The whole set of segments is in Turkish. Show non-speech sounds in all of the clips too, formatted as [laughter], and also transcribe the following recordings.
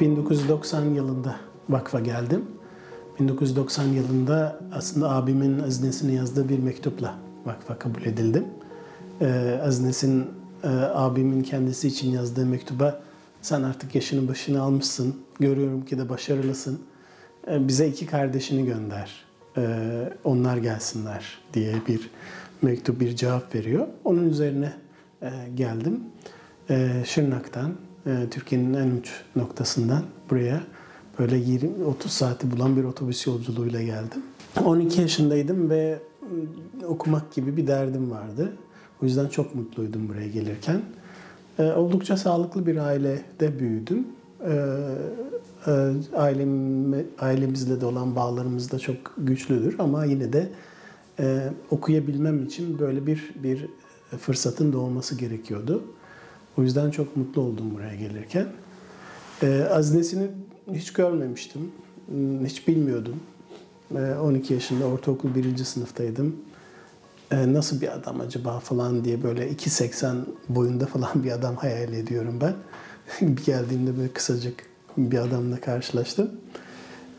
1990 yılında vakfa geldim. 1990 yılında aslında abimin aznesini yazdığı bir mektupla vakfa kabul edildim. Ee, Aznes'in e, abimin kendisi için yazdığı mektuba sen artık yaşını başını almışsın, görüyorum ki de başarılısın. Ee, bize iki kardeşini gönder, ee, onlar gelsinler diye bir mektup, bir cevap veriyor. Onun üzerine e, geldim. Şırnak'tan, e, Türkiye'nin en uç noktasından buraya böyle 20-30 saati bulan bir otobüs yolculuğuyla geldim. 12 yaşındaydım ve ıı, okumak gibi bir derdim vardı. O yüzden çok mutluydum buraya gelirken. Ee, oldukça sağlıklı bir ailede büyüdüm. E, ailem, ailemizle de olan bağlarımız da çok güçlüdür ama yine de e, okuyabilmem için böyle bir bir fırsatın doğması gerekiyordu. O yüzden çok mutlu oldum buraya gelirken. Ee, Aznesini hiç görmemiştim, hmm, hiç bilmiyordum. Ee, 12 yaşında ortaokul birinci sınıftaydım. Ee, nasıl bir adam acaba falan diye böyle 2.80 boyunda falan bir adam hayal ediyorum ben. [laughs] bir geldiğimde böyle kısacık bir adamla karşılaştım.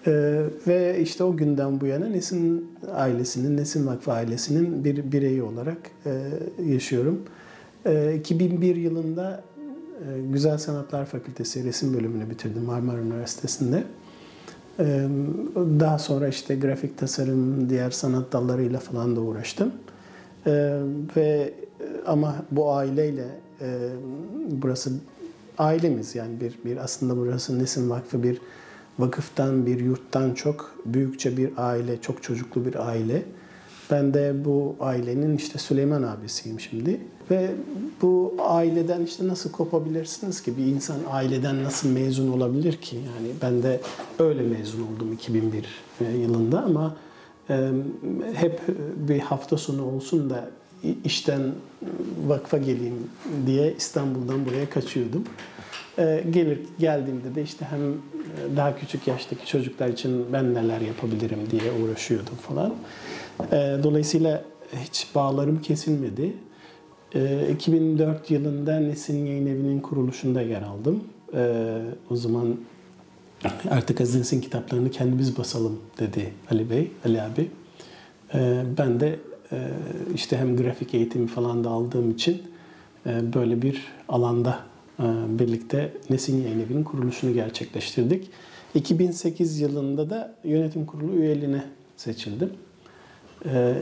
Ee, ve işte o günden bu yana Nesin ailesinin, Nesin Vakfı ailesinin bir bireyi olarak e, yaşıyorum. E, 2001 yılında e, Güzel Sanatlar Fakültesi resim bölümünü bitirdim Marmara Üniversitesi'nde. E, daha sonra işte grafik tasarım, diğer sanat dallarıyla falan da uğraştım. E, ve ama bu aileyle e, burası ailemiz yani bir bir aslında burası Nesin Vakfı bir vakıftan bir yurttan çok büyükçe bir aile, çok çocuklu bir aile. Ben de bu ailenin işte Süleyman abisiyim şimdi. Ve bu aileden işte nasıl kopabilirsiniz ki? Bir insan aileden nasıl mezun olabilir ki? Yani ben de öyle mezun oldum 2001 yılında ama e, hep bir hafta sonu olsun da işten vakfa geleyim diye İstanbul'dan buraya kaçıyordum. E, gelir geldiğimde de işte hem daha küçük yaştaki çocuklar için ben neler yapabilirim diye uğraşıyordum falan. E, dolayısıyla hiç bağlarım kesilmedi. 2004 yılında Nesin Yayın Evi'nin kuruluşunda yer aldım. O zaman artık Aziz Nesin kitaplarını kendimiz basalım dedi Ali Bey, Ali abi. Ben de işte hem grafik eğitimi falan da aldığım için böyle bir alanda birlikte Nesin Yayın Evi'nin kuruluşunu gerçekleştirdik. 2008 yılında da yönetim kurulu üyeliğine seçildim.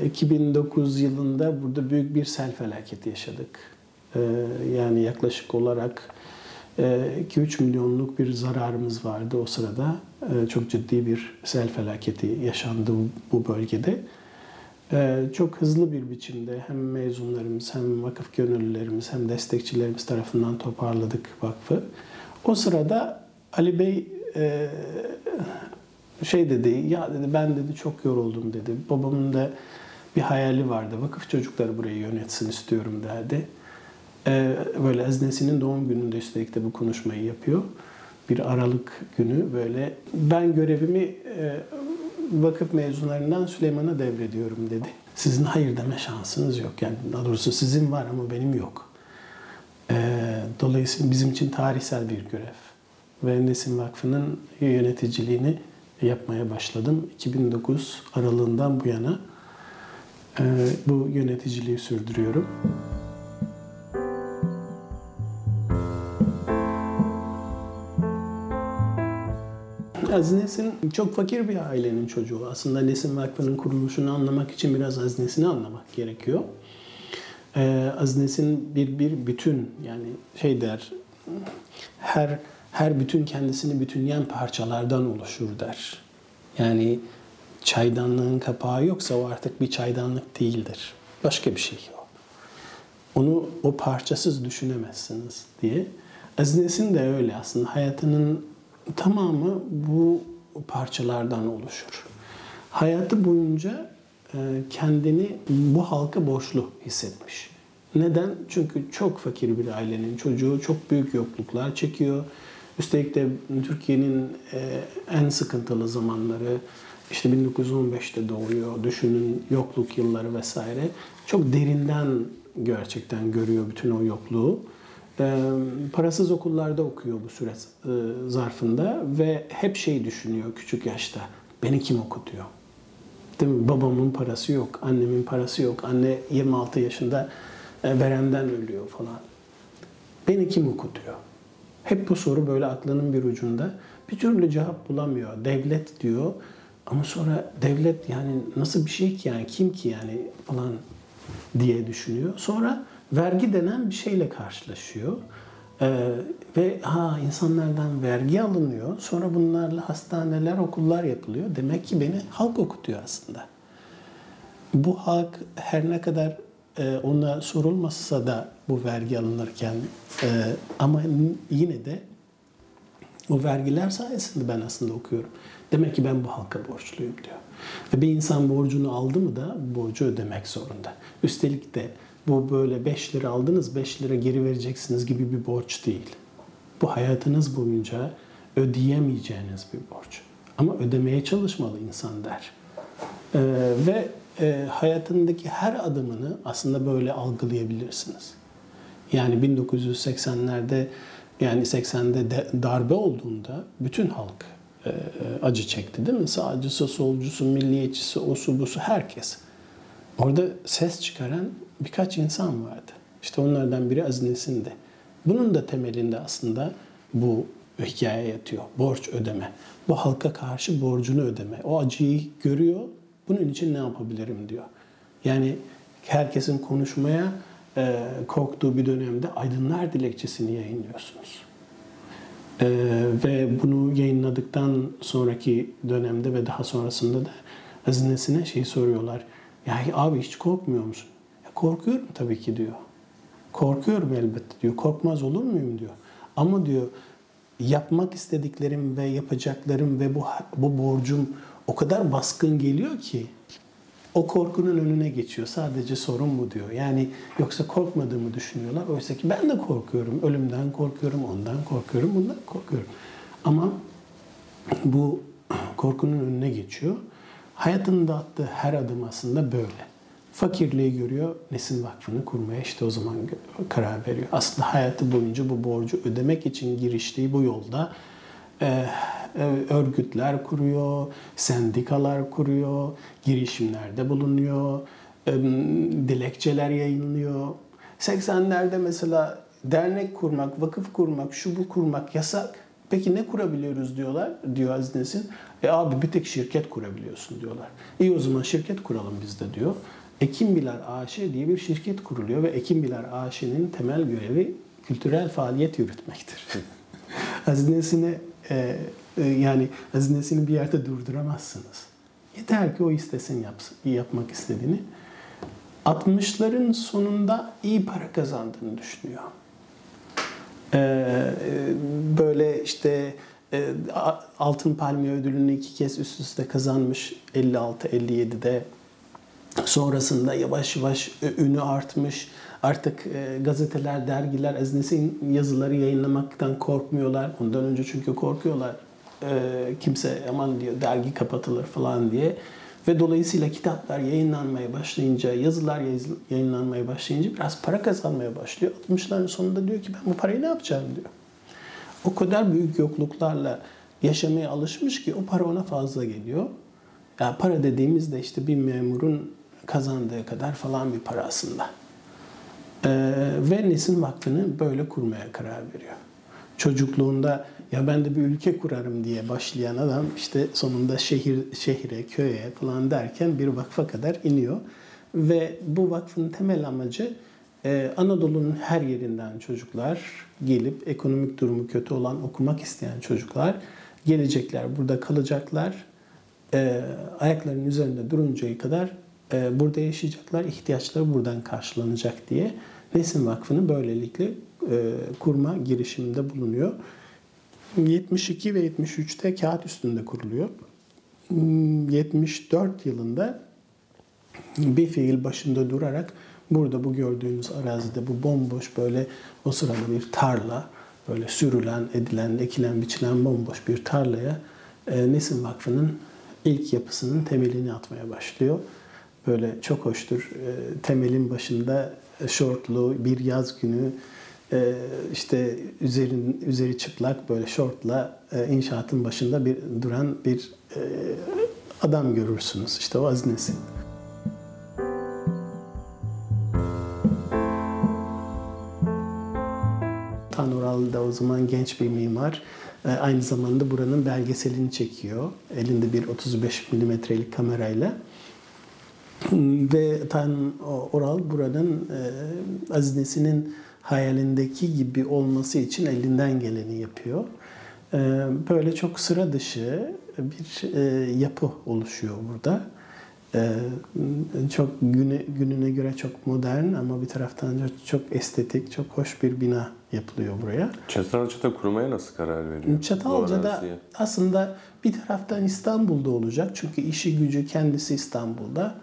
2009 yılında burada büyük bir sel felaketi yaşadık. Yani yaklaşık olarak 2-3 milyonluk bir zararımız vardı o sırada. Çok ciddi bir sel felaketi yaşandı bu bölgede. Çok hızlı bir biçimde hem mezunlarımız hem vakıf gönüllülerimiz hem destekçilerimiz tarafından toparladık vakfı. O sırada Ali Bey şey dedi, ya dedi ben dedi çok yoruldum dedi. Babamın da bir hayali vardı. Vakıf çocukları burayı yönetsin istiyorum derdi. Ee, böyle Eznesinin doğum gününde üstelik de bu konuşmayı yapıyor. Bir Aralık günü böyle ben görevimi e, vakıf mezunlarından Süleyman'a devrediyorum dedi. Sizin hayır deme şansınız yok. Yani daha doğrusu sizin var ama benim yok. Ee, dolayısıyla bizim için tarihsel bir görev. Ve Nesin Vakfı'nın yöneticiliğini yapmaya başladım. 2009 aralığından bu yana e, bu yöneticiliği sürdürüyorum. Aziz Nesin çok fakir bir ailenin çocuğu. Aslında Nesin Vakfı'nın kuruluşunu anlamak için biraz Aziz Nesin'i anlamak gerekiyor. Ee, Aziz Nesin bir, bir bütün yani şey der her her bütün kendisini bütünleyen parçalardan oluşur der. Yani çaydanlığın kapağı yoksa o artık bir çaydanlık değildir. Başka bir şey o. Onu o parçasız düşünemezsiniz diye. Aziz Nesin de öyle aslında. Hayatının tamamı bu parçalardan oluşur. Hayatı boyunca e, kendini bu halka borçlu hissetmiş. Neden? Çünkü çok fakir bir ailenin çocuğu çok büyük yokluklar çekiyor. Üstelik de Türkiye'nin e, en sıkıntılı zamanları işte 1915'te doğuyor. Düşünün yokluk yılları vesaire. Çok derinden gerçekten görüyor bütün o yokluğu. e, parasız okullarda okuyor bu süre e, zarfında ve hep şey düşünüyor küçük yaşta. Beni kim okutuyor? Değil mi? Babamın parası yok, annemin parası yok. Anne 26 yaşında veremden ölüyor falan. Beni kim okutuyor? Hep bu soru böyle aklının bir ucunda. Bir türlü cevap bulamıyor. Devlet diyor ama sonra devlet yani nasıl bir şey ki yani kim ki yani falan diye düşünüyor. Sonra vergi denen bir şeyle karşılaşıyor. Ee, ve ha insanlardan vergi alınıyor. Sonra bunlarla hastaneler, okullar yapılıyor. Demek ki beni halk okutuyor aslında. Bu halk her ne kadar ona sorulmasa da bu vergi alınırken e, ama yine de o vergiler sayesinde ben aslında okuyorum. Demek ki ben bu halka borçluyum diyor. Ve bir insan borcunu aldı mı da borcu ödemek zorunda. Üstelik de bu böyle 5 lira aldınız 5 lira geri vereceksiniz gibi bir borç değil. Bu hayatınız boyunca ödeyemeyeceğiniz bir borç. Ama ödemeye çalışmalı insan der. Ee, ve e, hayatındaki her adımını aslında böyle algılayabilirsiniz. Yani 1980'lerde yani 80'de de darbe olduğunda bütün halk e, acı çekti değil mi? Sağcısı, solcusu, milliyetçisi, osu, busu herkes. Orada ses çıkaran birkaç insan vardı. İşte onlardan biri Aziz Nesin'di. Bunun da temelinde aslında bu hikaye yatıyor. Borç ödeme. Bu halka karşı borcunu ödeme. O acıyı görüyor. Bunun için ne yapabilirim diyor. Yani herkesin konuşmaya e, korktuğu bir dönemde Aydınlar Dilekçesini yayınlıyorsunuz. E, ve bunu yayınladıktan sonraki dönemde ve daha sonrasında da hazinesine şey soruyorlar. Ya abi hiç korkmuyor musun? Ya korkuyorum tabii ki diyor. Korkuyorum elbette diyor. Korkmaz olur muyum diyor. Ama diyor yapmak istediklerim ve yapacaklarım ve bu bu borcum o kadar baskın geliyor ki o korkunun önüne geçiyor. Sadece sorun bu diyor. Yani yoksa korkmadığımı düşünüyorlar. Oysa ki ben de korkuyorum. Ölümden korkuyorum, ondan korkuyorum, bundan korkuyorum. Ama bu korkunun önüne geçiyor. Hayatında attığı her adım aslında böyle. Fakirliği görüyor, Nesin Vakfı'nı kurmaya işte o zaman karar veriyor. Aslında hayatı boyunca bu borcu ödemek için giriştiği bu yolda e, örgütler kuruyor, sendikalar kuruyor, girişimlerde bulunuyor, e, dilekçeler yayınlıyor. 80'lerde mesela dernek kurmak, vakıf kurmak, şu bu kurmak yasak. Peki ne kurabiliyoruz diyorlar, diyor Aziz Nesin. E abi bir tek şirket kurabiliyorsun diyorlar. İyi o zaman şirket kuralım biz de diyor. Ekim Bilar AŞ diye bir şirket kuruluyor ve Ekim Bilar AŞ'nin temel görevi kültürel faaliyet yürütmektir. [laughs] Aziz Nesin'e e, e, yani hazinesini bir yerde durduramazsınız. Yeter ki o istesin yapsın, yapmak istediğini. 60'ların sonunda iyi para kazandığını düşünüyor. Ee, böyle işte e, Altın Palmiye ödülünü iki kez üst üste kazanmış 56-57'de. Sonrasında yavaş yavaş ünü artmış. Artık e, gazeteler, dergiler Aznes'in yazıları yayınlamaktan korkmuyorlar. Ondan önce çünkü korkuyorlar e, kimse aman diyor dergi kapatılır falan diye. Ve dolayısıyla kitaplar yayınlanmaya başlayınca, yazılar yayınlanmaya başlayınca biraz para kazanmaya başlıyor. 60'ların sonunda diyor ki ben bu parayı ne yapacağım diyor. O kadar büyük yokluklarla yaşamaya alışmış ki o para ona fazla geliyor. Yani para dediğimizde işte bir memurun kazandığı kadar falan bir para aslında. Ee, ve Nesin Vakfı'nı böyle kurmaya karar veriyor. Çocukluğunda ya ben de bir ülke kurarım diye başlayan adam işte sonunda şehir şehire, köye falan derken bir vakfa kadar iniyor. Ve bu vakfın temel amacı e, Anadolu'nun her yerinden çocuklar gelip ekonomik durumu kötü olan okumak isteyen çocuklar gelecekler, burada kalacaklar. E, ayaklarının üzerinde duruncaya kadar burada yaşayacaklar, ihtiyaçları buradan karşılanacak diye Nesin Vakfı'nı böylelikle kurma girişiminde bulunuyor. 72 ve 73'te kağıt üstünde kuruluyor. 74 hmm, yılında bir fiil başında durarak burada bu gördüğünüz arazide bu bomboş böyle o sırada bir tarla böyle sürülen, edilen, ekilen, biçilen bomboş bir tarlaya e, Nesin Vakfı'nın ilk yapısının temelini atmaya başlıyor. Böyle çok hoştur. E, temelin başında şortlu bir yaz günü e, işte üzerin, üzeri çıplak böyle şortla e, inşaatın başında bir duran bir e, adam görürsünüz. İşte o Aziz Nesin. Tan da o zaman genç bir mimar. E, aynı zamanda buranın belgeselini çekiyor. Elinde bir 35 milimetrelik kamerayla. Ve Tan Oral buranın e, Aziz Nesin'in hayalindeki gibi olması için elinden geleni yapıyor. E, böyle çok sıra dışı bir e, yapı oluşuyor burada. E, çok güne, gününe göre çok modern ama bir taraftan çok estetik, çok hoş bir bina yapılıyor buraya. Çatalca'da kurmaya nasıl karar veriyor? Çatalca'da aslında bir taraftan İstanbul'da olacak çünkü işi gücü kendisi İstanbul'da.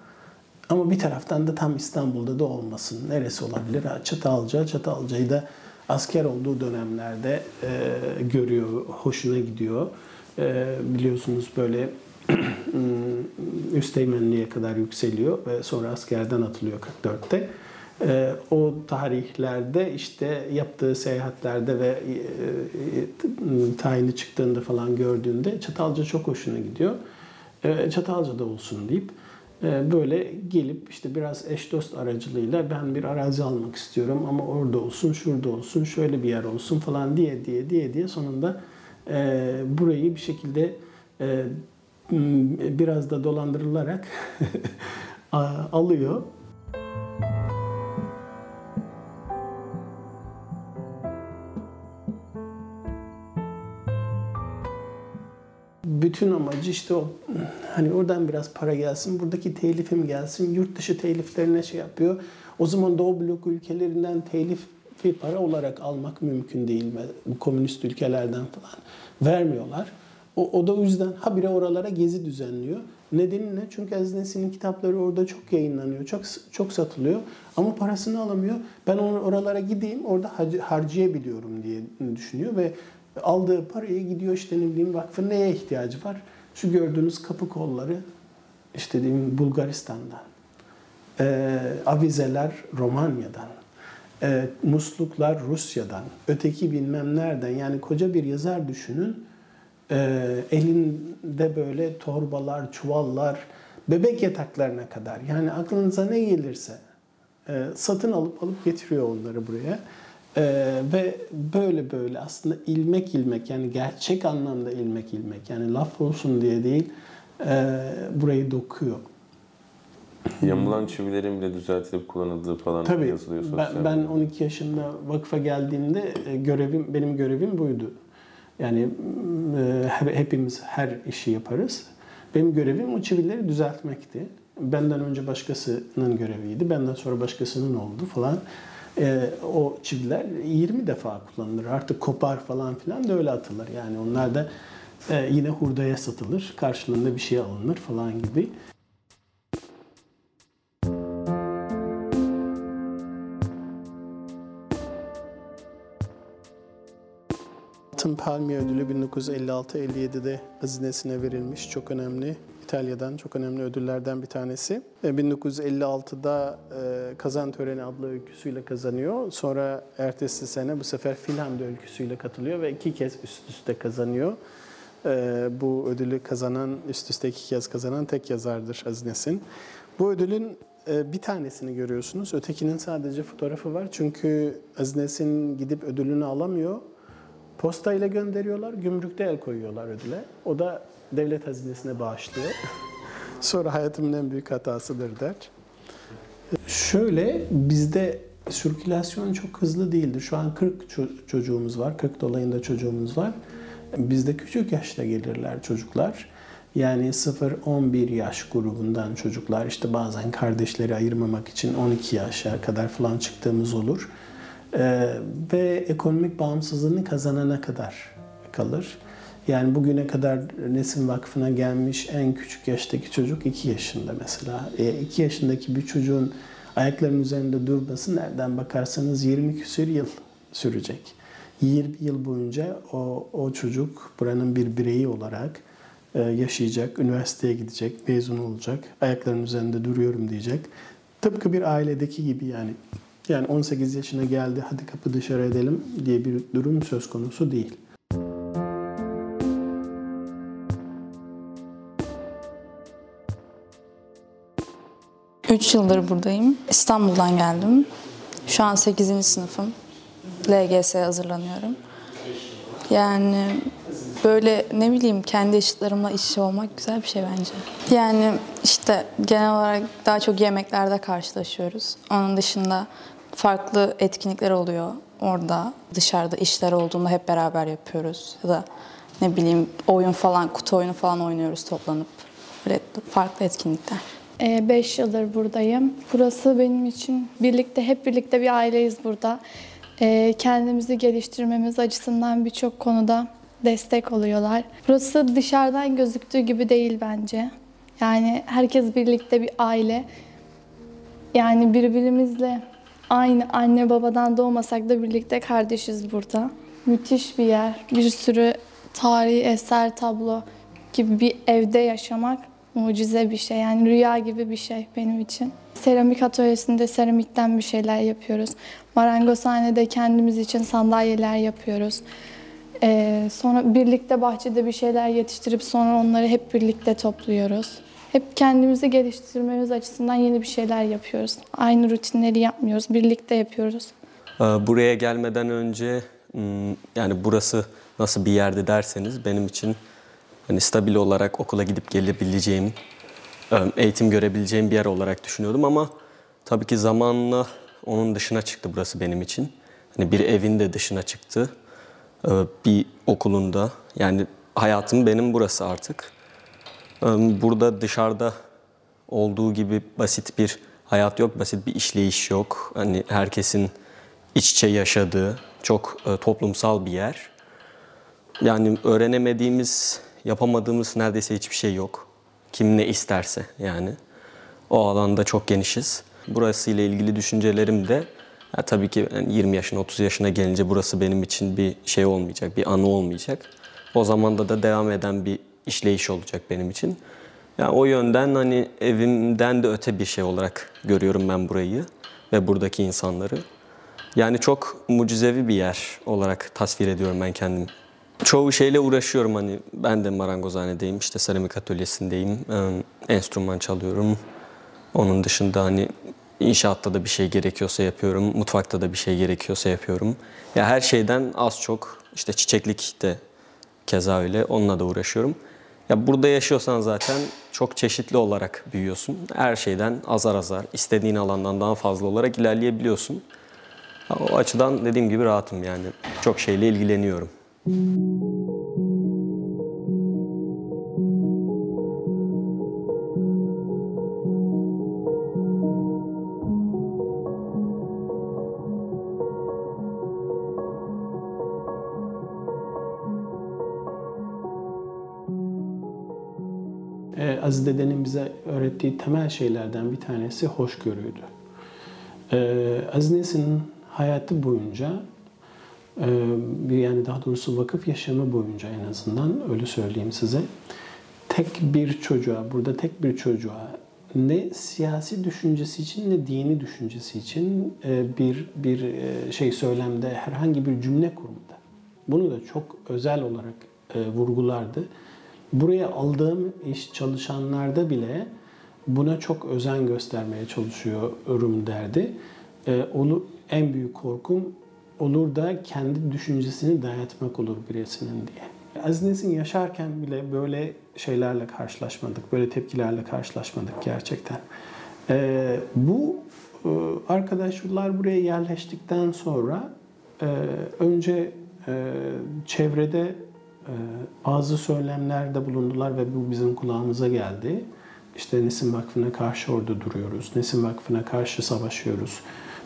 Ama bir taraftan da tam İstanbul'da da olmasın. Neresi olabilir? Çatalca. Çatalca'yı da asker olduğu dönemlerde e, görüyor, hoşuna gidiyor. E, biliyorsunuz böyle [clears throat] üsteğmenliğe kadar yükseliyor ve sonra askerden atılıyor 44'te. E, o tarihlerde işte yaptığı seyahatlerde ve e, e, tayini çıktığında falan gördüğünde Çatalca çok hoşuna gidiyor. E, Çatalca'da olsun deyip böyle gelip işte biraz eş dost aracılığıyla ben bir arazi almak istiyorum ama orada olsun, şurada olsun, şöyle bir yer olsun falan diye diye diye diye sonunda e, burayı bir şekilde e, biraz da dolandırılarak [laughs] alıyor bütün amacı işte o hani oradan biraz para gelsin, buradaki telifim gelsin, yurt dışı teliflerine şey yapıyor. O zaman Doğu blok ülkelerinden telif bir para olarak almak mümkün değil? Bu komünist ülkelerden falan vermiyorlar. O, o da o yüzden habire oralara gezi düzenliyor. Nedeni ne? Çünkü Aziz kitapları orada çok yayınlanıyor, çok çok satılıyor ama parasını alamıyor. Ben oralara gideyim, orada harcayabiliyorum diye düşünüyor ve aldığı parayı gidiyor işte ne bileyim vakfın neye ihtiyacı var? Şu gördüğünüz kapı kolları işte diyeyim Bulgaristan'dan, e, avizeler Romanya'dan, e, musluklar Rusya'dan, öteki bilmem nereden yani koca bir yazar düşünün e, elinde böyle torbalar, çuvallar, bebek yataklarına kadar yani aklınıza ne gelirse e, satın alıp alıp getiriyor onları buraya. Ee, ve böyle böyle aslında ilmek ilmek yani gerçek anlamda ilmek ilmek yani laf olsun diye değil e, burayı dokuyor. Yamulan çivilerin bile düzeltilip kullanıldığı falan Tabii, yazılıyor sosyal ben, ben 12 yaşında vakfa geldiğimde e, görevim benim görevim buydu. Yani e, hepimiz her işi yaparız. Benim görevim o çivileri düzeltmekti. Benden önce başkasının göreviydi. Benden sonra başkasının oldu falan e, o çiviler 20 defa kullanılır. Artık kopar falan filan da öyle atılır. Yani onlar da e, yine hurdaya satılır. Karşılığında bir şey alınır falan gibi. Altın Palmiye Ödülü 1956-57'de hazinesine verilmiş. Çok önemli İtalya'dan çok önemli ödüllerden bir tanesi. 1956'da e, Kazan Töreni adlı öyküsüyle kazanıyor. Sonra ertesi sene bu sefer Filhamdi öyküsüyle katılıyor ve iki kez üst üste kazanıyor. E, bu ödülü kazanan, üst üste iki kez kazanan tek yazardır Aziz Nesin. Bu ödülün e, bir tanesini görüyorsunuz. Ötekinin sadece fotoğrafı var. Çünkü Aziz Nesin gidip ödülünü alamıyor. Posta ile gönderiyorlar, gümrükte el koyuyorlar ödüle. O da devlet hazinesine bağışlıyor. [laughs] Sonra hayatımın en büyük hatasıdır der. Şöyle bizde sirkülasyon çok hızlı değildir. Şu an 40 çocuğumuz var, 40 dolayında çocuğumuz var. Bizde küçük yaşta gelirler çocuklar. Yani 0-11 yaş grubundan çocuklar işte bazen kardeşleri ayırmamak için 12 yaşa kadar falan çıktığımız olur. Ee, ve ekonomik bağımsızlığını kazanana kadar kalır. Yani bugüne kadar Nesin Vakfı'na gelmiş en küçük yaştaki çocuk 2 yaşında mesela. 2 e, yaşındaki bir çocuğun ayaklarının üzerinde durması nereden bakarsanız 20 küsur yıl sürecek. 20 yıl boyunca o, o çocuk buranın bir bireyi olarak e, yaşayacak, üniversiteye gidecek, mezun olacak, ayaklarının üzerinde duruyorum diyecek. Tıpkı bir ailedeki gibi yani Yani 18 yaşına geldi hadi kapı dışarı edelim diye bir durum söz konusu değil. Üç yıldır buradayım. İstanbul'dan geldim. Şu an 8. sınıfım. LGS'ye hazırlanıyorum. Yani böyle ne bileyim kendi eşitlerimle iç olmak güzel bir şey bence. Yani işte genel olarak daha çok yemeklerde karşılaşıyoruz. Onun dışında farklı etkinlikler oluyor orada. Dışarıda işler olduğunda hep beraber yapıyoruz. Ya da ne bileyim oyun falan, kutu oyunu falan oynuyoruz toplanıp. Böyle farklı etkinlikler. 5 yıldır buradayım. Burası benim için birlikte, hep birlikte bir aileyiz burada. Ee, Kendimizi geliştirmemiz açısından birçok konuda destek oluyorlar. Burası dışarıdan gözüktüğü gibi değil bence. Yani herkes birlikte bir aile. Yani birbirimizle aynı anne babadan doğmasak da birlikte kardeşiz burada. Müthiş bir yer. Bir sürü tarihi eser, tablo gibi bir evde yaşamak mucize bir şey. Yani rüya gibi bir şey benim için. Seramik atölyesinde seramikten bir şeyler yapıyoruz. Marangozhanede kendimiz için sandalyeler yapıyoruz. Ee, sonra birlikte bahçede bir şeyler yetiştirip sonra onları hep birlikte topluyoruz. Hep kendimizi geliştirmemiz açısından yeni bir şeyler yapıyoruz. Aynı rutinleri yapmıyoruz, birlikte yapıyoruz. Ee, Buraya gelmeden önce hmm, yani burası nasıl bir yerde derseniz benim için hani stabil olarak okula gidip gelebileceğim, e, eğitim görebileceğim bir yer olarak düşünüyordum ama tabii ki zamanla onun dışına çıktı burası benim için. Hani bir evin de dışına çıktı. Ee, Bir okulunda yani hayatım benim burası artık. Burada dışarıda olduğu gibi basit bir hayat yok, basit bir işleyiş yok. Hani herkesin iç içe yaşadığı çok e, toplumsal bir yer. Yani öğrenemediğimiz, yapamadığımız neredeyse hiçbir şey yok. Kim ne isterse yani. O alanda çok genişiz. Burası ile ilgili düşüncelerim de ya tabii ki yani 20 yaşına 30 yaşına gelince burası benim için bir şey olmayacak, bir anı olmayacak. O zamanda da devam eden bir işleyiş olacak benim için. Yani o yönden hani evimden de öte bir şey olarak görüyorum ben burayı ve buradaki insanları. Yani çok mucizevi bir yer olarak tasvir ediyorum ben kendim. Çoğu şeyle uğraşıyorum hani ben de marangozhanedeyim, işte seramik atölyesindeyim, enstrüman çalıyorum. Onun dışında hani inşaatta da bir şey gerekiyorsa yapıyorum, mutfakta da bir şey gerekiyorsa yapıyorum. Ya her şeyden az çok işte çiçeklik de keza öyle onunla da uğraşıyorum. Ya burada yaşıyorsan zaten çok çeşitli olarak büyüyorsun. Her şeyden azar azar, istediğin alandan daha fazla olarak ilerleyebiliyorsun. O açıdan dediğim gibi rahatım yani. Çok şeyle ilgileniyorum. Ee, Aziz dedenin bize öğrettiği temel şeylerden bir tanesi hoşgörüydü. Ee, Aziz Nesin'in hayatı boyunca e, yani daha doğrusu vakıf yaşamı boyunca en azından öyle söyleyeyim size tek bir çocuğa burada tek bir çocuğa ne siyasi düşüncesi için ne dini düşüncesi için e, bir bir e, şey söylemde herhangi bir cümle kurmadı. Bunu da çok özel olarak e, vurgulardı. Buraya aldığım iş çalışanlarda bile buna çok özen göstermeye çalışıyorum derdi. E, onu en büyük korkum olur da kendi düşüncesini dayatmak olur birisinin diye. Aziz Nesin yaşarken bile böyle şeylerle karşılaşmadık, böyle tepkilerle karşılaşmadık gerçekten. E, bu arkadaşlar buraya yerleştikten sonra e, önce e, çevrede bazı söylemlerde bulundular ve bu bizim kulağımıza geldi. İşte Nesin Vakfı'na karşı orada duruyoruz, Nesin Vakfı'na karşı savaşıyoruz,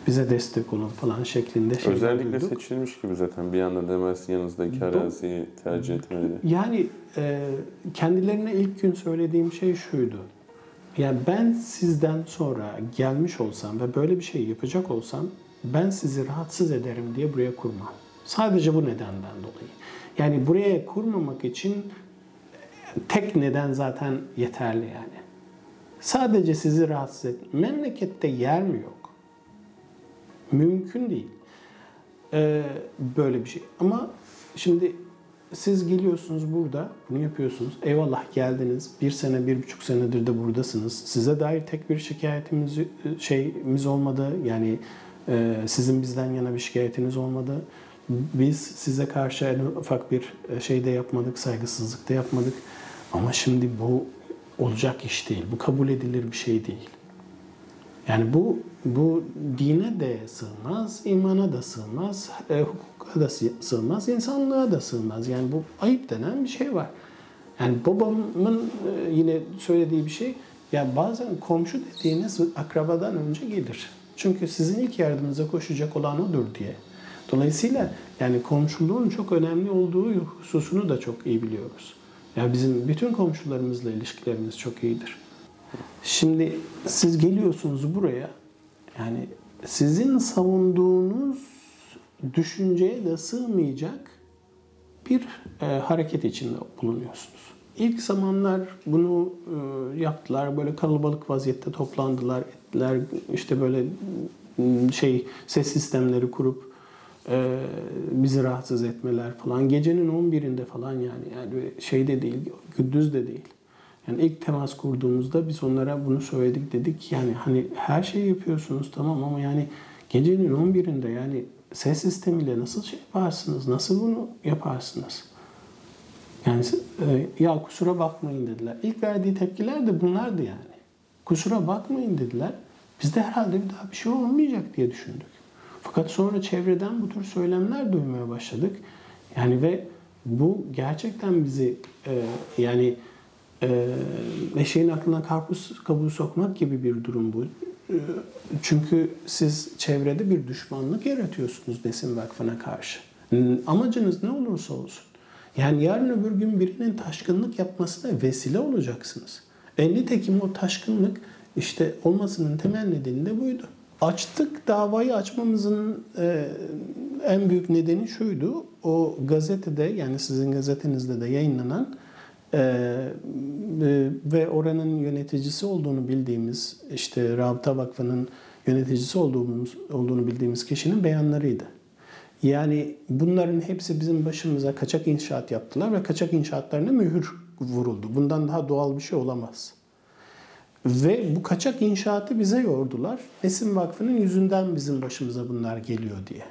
bize destek olun falan şeklinde şeyler Özellikle duyduk. seçilmiş gibi zaten bir anda demezsin yanınızdaki araziyi tercih etmeli. Yani e, kendilerine ilk gün söylediğim şey şuydu. Yani ben sizden sonra gelmiş olsam ve böyle bir şey yapacak olsam ben sizi rahatsız ederim diye buraya kurmam. Sadece bu nedenden dolayı. Yani buraya kurmamak için tek neden zaten yeterli yani. Sadece sizi rahatsız et. Memlekette yer mi yok? Mümkün değil. Ee, böyle bir şey. Ama şimdi siz geliyorsunuz burada, bunu yapıyorsunuz. Eyvallah geldiniz. Bir sene, bir buçuk senedir de buradasınız. Size dair tek bir şikayetimiz şeyimiz olmadı. Yani e, sizin bizden yana bir şikayetiniz olmadı. Biz size karşı en ufak bir şey de yapmadık, saygısızlık da yapmadık. Ama şimdi bu olacak iş değil. Bu kabul edilir bir şey değil. Yani bu bu dine de sığmaz, imana da sığmaz, e, hukuka da sığmaz, insanlığa da sığmaz. Yani bu ayıp denen bir şey var. Yani babamın e, yine söylediği bir şey, ya bazen komşu dediğiniz akrabadan önce gelir. Çünkü sizin ilk yardımınıza koşacak olan odur diye. Dolayısıyla yani komşuluğun çok önemli olduğu hususunu da çok iyi biliyoruz. Yani bizim bütün komşularımızla ilişkilerimiz çok iyidir. Şimdi siz geliyorsunuz buraya. Yani sizin savunduğunuz düşünceye de sığmayacak bir e, hareket içinde bulunuyorsunuz. İlk zamanlar bunu e, yaptılar. Böyle kalabalık vaziyette toplandılar, ettiler. İşte böyle şey ses sistemleri kurup e, bizi rahatsız etmeler falan. Gecenin 11'inde falan yani. Yani şey de değil, gündüz de değil. Yani ilk temas kurduğumuzda biz onlara bunu söyledik dedik. Yani hani her şeyi yapıyorsunuz tamam ama yani gecenin 11'inde yani ses sistemiyle nasıl şey yaparsınız? Nasıl bunu yaparsınız? Yani e, ya kusura bakmayın dediler. İlk verdiği tepkiler de bunlardı yani. Kusura bakmayın dediler. Biz de herhalde bir daha bir şey olmayacak diye düşündük. Fakat sonra çevreden bu tür söylemler duymaya başladık. Yani ve bu gerçekten bizi e, yani e, eşeğin aklına karpuz kabuğu sokmak gibi bir durum bu. E, çünkü siz çevrede bir düşmanlık yaratıyorsunuz Nesin Vakfı'na karşı. Amacınız ne olursa olsun. Yani yarın öbür gün birinin taşkınlık yapmasına vesile olacaksınız. E nitekim o taşkınlık işte olmasının temel nedeni de buydu. Açtık davayı açmamızın e, en büyük nedeni şuydu. O gazetede yani sizin gazetenizde de yayınlanan e, e, ve oranın yöneticisi olduğunu bildiğimiz işte Rabıta Vakfı'nın yöneticisi olduğumuz, olduğunu bildiğimiz kişinin beyanlarıydı. Yani bunların hepsi bizim başımıza kaçak inşaat yaptılar ve kaçak inşaatlarına mühür vuruldu. Bundan daha doğal bir şey olamaz. Ve bu kaçak inşaatı bize yordular. Nesin Vakfı'nın yüzünden bizim başımıza bunlar geliyor diye.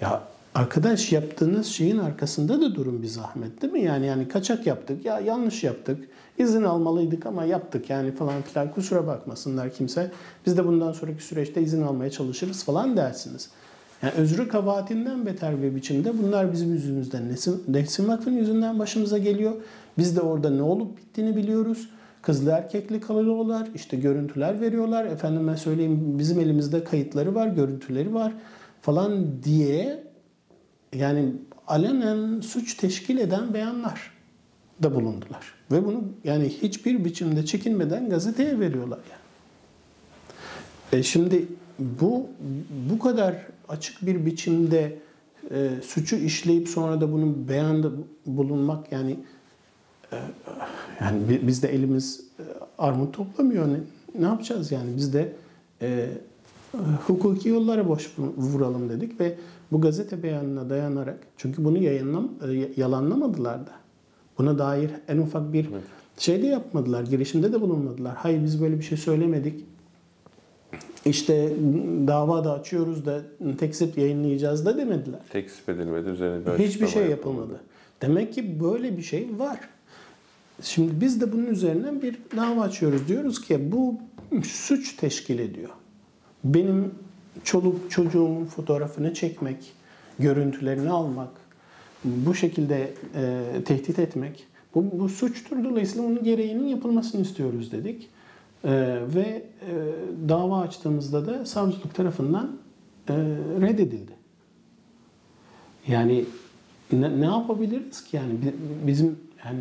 Ya arkadaş yaptığınız şeyin arkasında da durun bir zahmet değil mi? Yani yani kaçak yaptık ya yanlış yaptık. İzin almalıydık ama yaptık yani falan filan kusura bakmasınlar kimse. Biz de bundan sonraki süreçte izin almaya çalışırız falan dersiniz. Yani özrü kabahatinden beter bir biçimde bunlar bizim yüzümüzden, Nesin, Nesin Vakfı'nın yüzünden başımıza geliyor. Biz de orada ne olup bittiğini biliyoruz. Kızlı erkekli kalıyorlar, işte görüntüler veriyorlar. Efendime söyleyeyim bizim elimizde kayıtları var, görüntüleri var falan diye yani alenen suç teşkil eden beyanlar da bulundular. Ve bunu yani hiçbir biçimde çekinmeden gazeteye veriyorlar yani. E şimdi bu bu kadar açık bir biçimde e, suçu işleyip sonra da bunun beyanda bulunmak yani yani biz de elimiz e, armut toplamıyor. Ne, ne yapacağız yani? Biz de e, hukuki yollara boş vuralım dedik ve bu gazete beyanına dayanarak çünkü bunu yayınlam e, yalanlamadılar da. Buna dair en ufak bir evet. şey de yapmadılar. Girişimde de bulunmadılar. Hayır biz böyle bir şey söylemedik. İşte dava da açıyoruz da tekzip yayınlayacağız da demediler. Tekzip edilmedi. Üzerine bir Hiçbir şey yapılmadı. yapılmadı. Demek ki böyle bir şey var. Şimdi biz de bunun üzerine bir dava açıyoruz. Diyoruz ki bu suç teşkil ediyor. Benim çoluk çocuğumun fotoğrafını çekmek, görüntülerini almak, bu şekilde e, tehdit etmek bu, bu suçtur. Dolayısıyla onun gereğinin yapılmasını istiyoruz dedik. E, ve e, dava açtığımızda da savcılık tarafından e, reddedildi. Yani ne, ne yapabiliriz ki yani bizim yani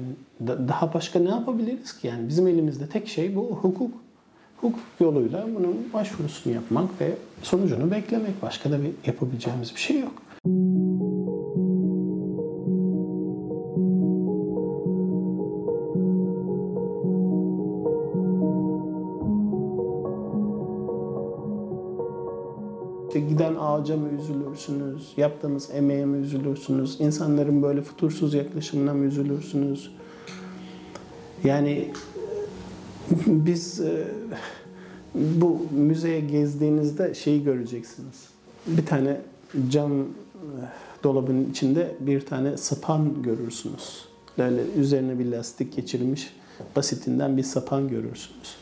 daha başka ne yapabiliriz ki yani bizim elimizde tek şey bu hukuk. Hukuk yoluyla bunun başvurusunu yapmak ve sonucunu beklemek. Başka da bir yapabileceğimiz bir şey yok. İşte giden ağaca mı üzülürsünüz? Yaptığımız emeğe mi üzülürsünüz? İnsanların böyle futursuz yaklaşımına mı üzülürsünüz? Yani [laughs] biz e, bu müzeye gezdiğinizde şeyi göreceksiniz. Bir tane cam e, dolabın içinde bir tane sapan görürsünüz. Böyle üzerine bir lastik geçirilmiş basitinden bir sapan görürsünüz.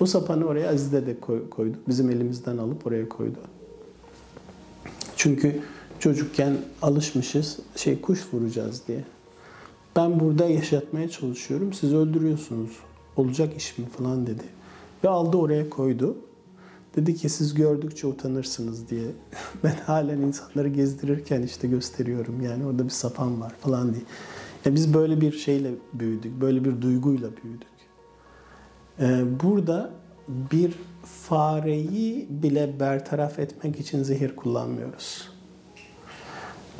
Bu sapanı oraya Azize de koy- koydu. Bizim elimizden alıp oraya koydu. Çünkü çocukken alışmışız şey kuş vuracağız diye. Ben burada yaşatmaya çalışıyorum. Siz öldürüyorsunuz. Olacak iş mi falan dedi. Ve aldı oraya koydu. Dedi ki siz gördükçe utanırsınız diye. [laughs] Ben halen insanları gezdirirken işte gösteriyorum. Yani orada bir sapan var falan diye. Ya biz böyle bir şeyle büyüdük. Böyle bir duyguyla büyüdük. Ee, burada bir fareyi bile bertaraf etmek için zehir kullanmıyoruz.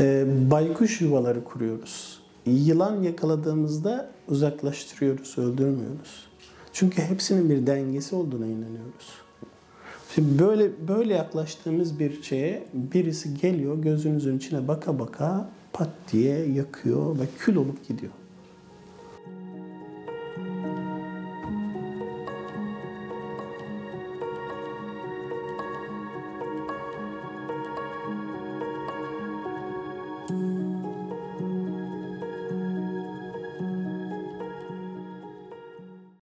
Ee, baykuş yuvaları kuruyoruz. Yılan yakaladığımızda uzaklaştırıyoruz, öldürmüyoruz. Çünkü hepsinin bir dengesi olduğuna inanıyoruz. Şimdi böyle böyle yaklaştığımız bir şeye birisi geliyor gözünüzün içine baka baka pat diye yakıyor ve kül olup gidiyor.